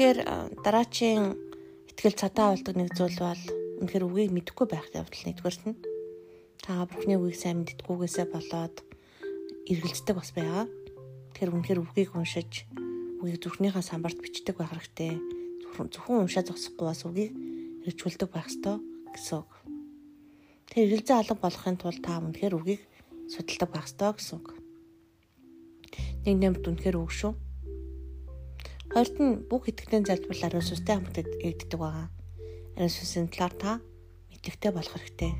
Тэгэхээр дараачийн ихтгэл цатаа болдог нэг зүйл бол үнэхээр үгийг мэдэхгүй байх явдал нэгдүгээрт нь та бурхны үгийг сайн мэддэггүйгээсээ болоод эргэлздэг бас байгаа. Тэгэхээр үнэхээр үгийг уншиж үгийг зүрхнийхаа самбарт бичдэг байх хэрэгтэй. Зөвхөн уншаа зогсохгүй бас үгийг хэрэгжүүлдэг байх ёстой гэсэн үг. Тэр эргэлзээ алга болохын тулд та үнэхээр үгийг судалдаг байх ёстой гэсэн үг. Нэг нэмт үнэхээр үг шүү. Хоёрт нь бүх итгэлийн залбирал ариун сүнстэй хамт эгддэг байгаа. Ариун сүнсийн талаар та мэдлэгтэй болох хэрэгтэй.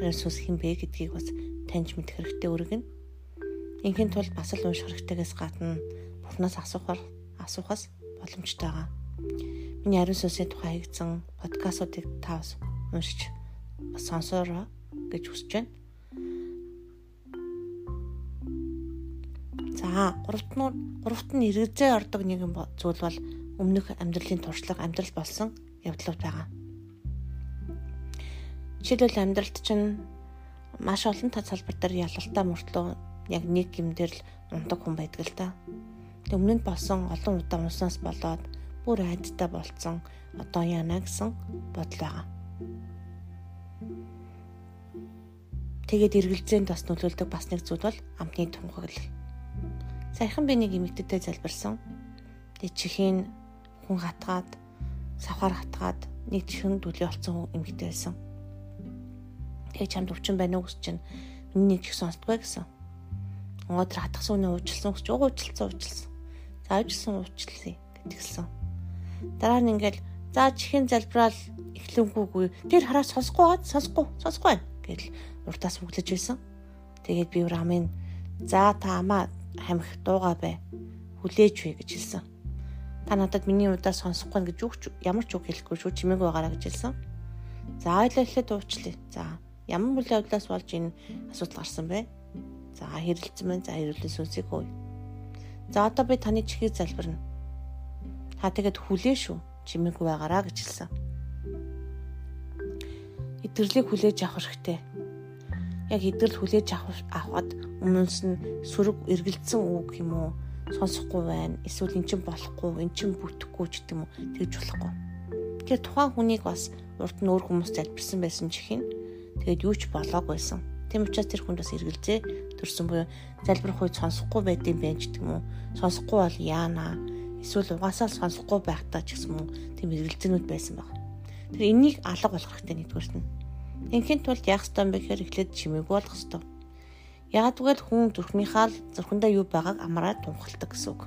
Ариун сүнс хэн бэ гэдгийг бас таньж мэдэх хэрэгтэй өргөн. Инхийн тулд бас л унших хэрэгтэйгээс гадна Бурхнаас асуухаар асуухаас боломжтой байгаа. Миний ариун сүнсийн тухай хийгдсэн подкастуудыг та бас уншиж сонсоорой гэж хүсэж байна. За, гуравт нь гуравт нь эргэзээ ордог нэгэн зүйл бол өмнөх амьдралын туршлага амьдрал болсон явдлууд байгаа. Жишээлбэл амьдралд чинь маш олон тал салбар дээр ялалтаа мөртлөө яг нэг юм дээр л ундаг хүн байдаг л та. Тэг өмнөд болсон олон удаа унснаас болоод бүр айдтай болцсон одоо яана гэсэн бодол байгаа. Тэгээд эргэлзээнд бас нөлөөлдөг бас нэг зүйл бол амтны тунхаглал. Саяхан би нэг эмэгтэйтэй залбирсан. Тэг чихийн хүн хатгаад савхаар хатгаад нэг чихэн дүлий болсон эмэгтэй байсан. Тэгээ чамд өвчин байна уу гэж чинь миний чих сонсдгоо гэсэн. Өнөөдөр хатгсан үнэ уучлсан гэж уучлцсан уучлсан. За уучлсан уучлсан гэтгсэн. Дараа нь ингээл за чихэн залбираал эхлэнгүүгүй тэр хараа сонсохгүй гад сонсохгүй сонсохгүй байна гэл уртаас бүглэж байсан. Тэгээд би рамын за та амаа хамих дуугаа бай. Хүлээж вэ гэж хэлсэн. Та надад миний удаа сонсохгүй гэж үг ямар ч үг хэлэхгүй шүү чимээг байгаараа гэж хэлсэн. За ойлголоо дуучлаа. За ямар үйл явдлаас болж энэ асуудал гарсан бэ? За хэрэлцэн байна. За хэрүүлэн сүнсийг хөөе. За одоо би таны чихийг залбирна. Та тэгэд хүлээ шүү. Чимээг байгаараа гэж хэлсэн. Идэрлийг хүлээж авах хэрэгтэй яг идрэл хүлээж авахад өмнөөс нь сөрөг эргэлдсэн үг юм уу? сонсохгүй байна. Эсвэл эн чин болохгүй эн чин бүтэхгүй ч гэдэм үү? Тэгж болохгүй. Тэгэхээр тухайн хүнийг бас урд нь өөр хүмүүс залбирсан байсан чихин тэгээд юу ч болоогүйсэн тийм учраас тэр хүнд бас эргэлзээ төрсөн буюу залбирах үед сонсохгүй байдсан байх ч гэдэм үү? Сонсохгүй бол яана? Эсвэл угаасаа л сонсохгүй байхдаа ч гэсэн үү? Тийм эргэлзээнүүд байсан баг тэр энийг алга болох хэрэгтэй нэгдүгээрт нь Инхийн тулд яах ёстой юм бэ гэхээр эхлээд чимээг болох ёстой. Ягаад гэвэл хүн зүрхнийхаа л зүрхэндээ юу байгааг амраад тунхалдаг гэсэн үг.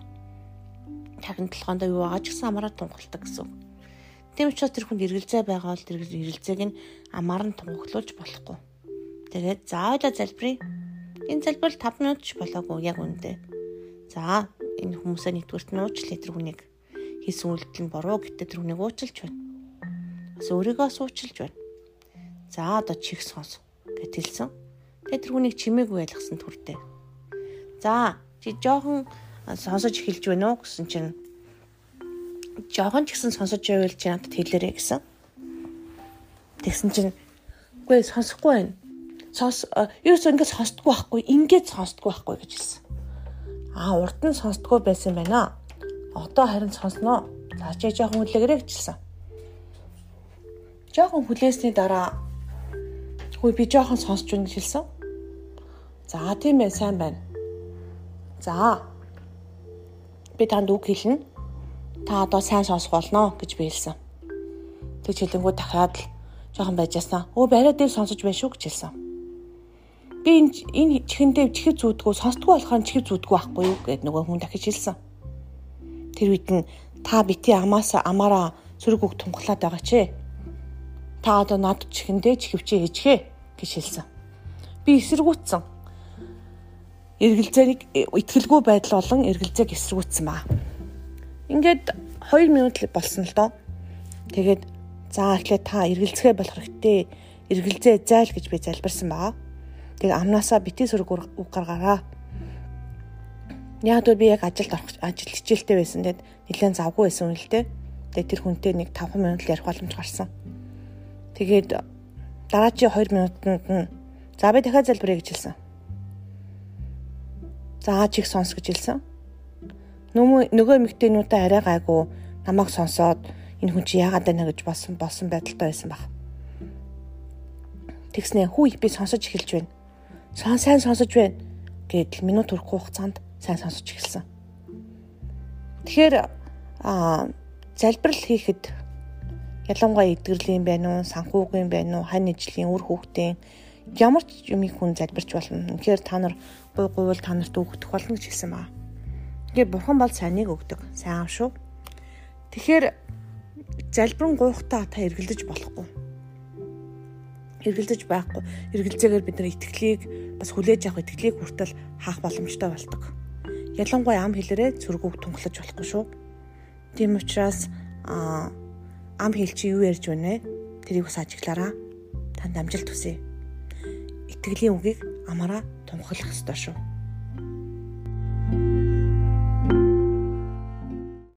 Харин толгоондоо юу байгаа ч гэсэн амраад тунхалдаг гэсэн үг. Тийм учраас тэр хүнд эргэлзээ байгаа бол тэр эргэлзээг нь амаар нь тунхаглуулж болохгүй. Тэгээд заавал залбирая. Энэ залбирал 5 минут ч болоогүй яг үндэ. За энэ хүмүүсээ нэгдүгürt нь уучлаа тэр хүнийг хийсэн үйлдэл нь буруу гэтээ тэр хүнийг уучлж байна. Бас өөрийгөө суучилж байна. За одоо чих сонс гэт хэлсэн. Тэгээ тэр хүнийг чимээг байлгасан төрдөө. За чи жоохон сонсож эхэлж байна уу гэсэн чинь жоохон ч гэсэн сонсож байвал чи надад хэлээрэй гэсэн. Тэгсэн чинь үгүй сонсохгүй байна. Сонс ерөөс ингэж сонсдгүй байхгүй ингэж сонсдгүй байхгүй гэж хэлсэн. Аа урд нь сонсдгүй байсан байна. Одоо харин сонсноо. За чи жоохон хүлээгээрэй гэж хэлсэн. Жоохон хүлээсний дараа Хөөе би жоохон сонсч байна гэж хэлсэн. За тийм ээ сайн байна. За. Би танд үг хэлнэ. Та одоо сайн сонсох болно гэж би хэлсэн. Тэг хэлэнгүү дахиад л жоохон байжсаа. Өө бариад дэв сонсож байна шүү гэж хэлсэн. Би энэ чихэндээ чихэр зүудгүү сонсдгоо болохоор чихэр зүудгүү байхгүй юу гэд нөгөө хүн дахиж хэлсэн. Тэр үед нь та бити амаасаа амаараа сөрөг үг тунхлаад байгаа чи Та одоо над чихэндээ чихвчээ хийчихэ гэж хэлсэн. Би эсэргүүцсэн. Эргэлзээний итгэлгүй байдал болон эргэлзээг эсэргүүцсэн ба. Ингээд 2 минут болсон л доо. Тэгээд за эхлээ та эргэлзэхэ болох хэрэгтэй. Эргэлзээ зайл гэж би залбирсан баа. Тэгээ амнаасаа битгий сөрөг үг гаргаараа. Яг л би яг ажилд орох ажил хичээлтэй байсан. Тэгэд нэлээд завгүй байсан үл тээ. Тэгээ тэр хүнтэй нэг 5 минут ярих боломж гарсан. Тэгээд дараачийн 2 минутанд нь за би дахиад залбирая гэж хэлсэн. За чих сонс гэж хэлсэн. Нөгөө эмэгтэйнүүдээ арай гайгүй намайг сонсоод энэ хүн чи яагаад байна гэж болсон болсон байдалтай байсан баг. Тэгснэ хүү би сонсож эхэлж байна. Сон сайн сонсож байна гэдэл минут хүрэхгүй хугацаанд сайн сонсож эхэлсэн. Тэгэхээр аа залбирал хийхэд ялангуяа эдгэрлийн байна уу, санхүүгийн байна уу, хань ижлийн үр хүүхдийн ямар ч юмыг хүн залбирч болно. Тэгэхээр та нар гуй гуйвал та нарт өгөх болно гэж хэлсэн байна. Тэгэхээр бурхан бол сайныг өгдөг. Сайн аав шүү. Тэгэхээр залбирэн гуйхтаа та эргэлдэж болохгүй. Эргэлдэж байхгүй. Эргэлзээгээр бид нар итгэлийг бас хүлээж авах итгэлийг хүртэл хаах боломжтой болдог. Ялангуяа ам хэлээрээ цөргөөг тунхлаж болохгүй шүү. Тийм учраас аа ам хэл чи юу ярьж байна вэ? Тэрийг бас ажиглаараа. Танд амжилт хүсье. Итгэлийн үгийг амаараа тунхаглах ёстой шүү.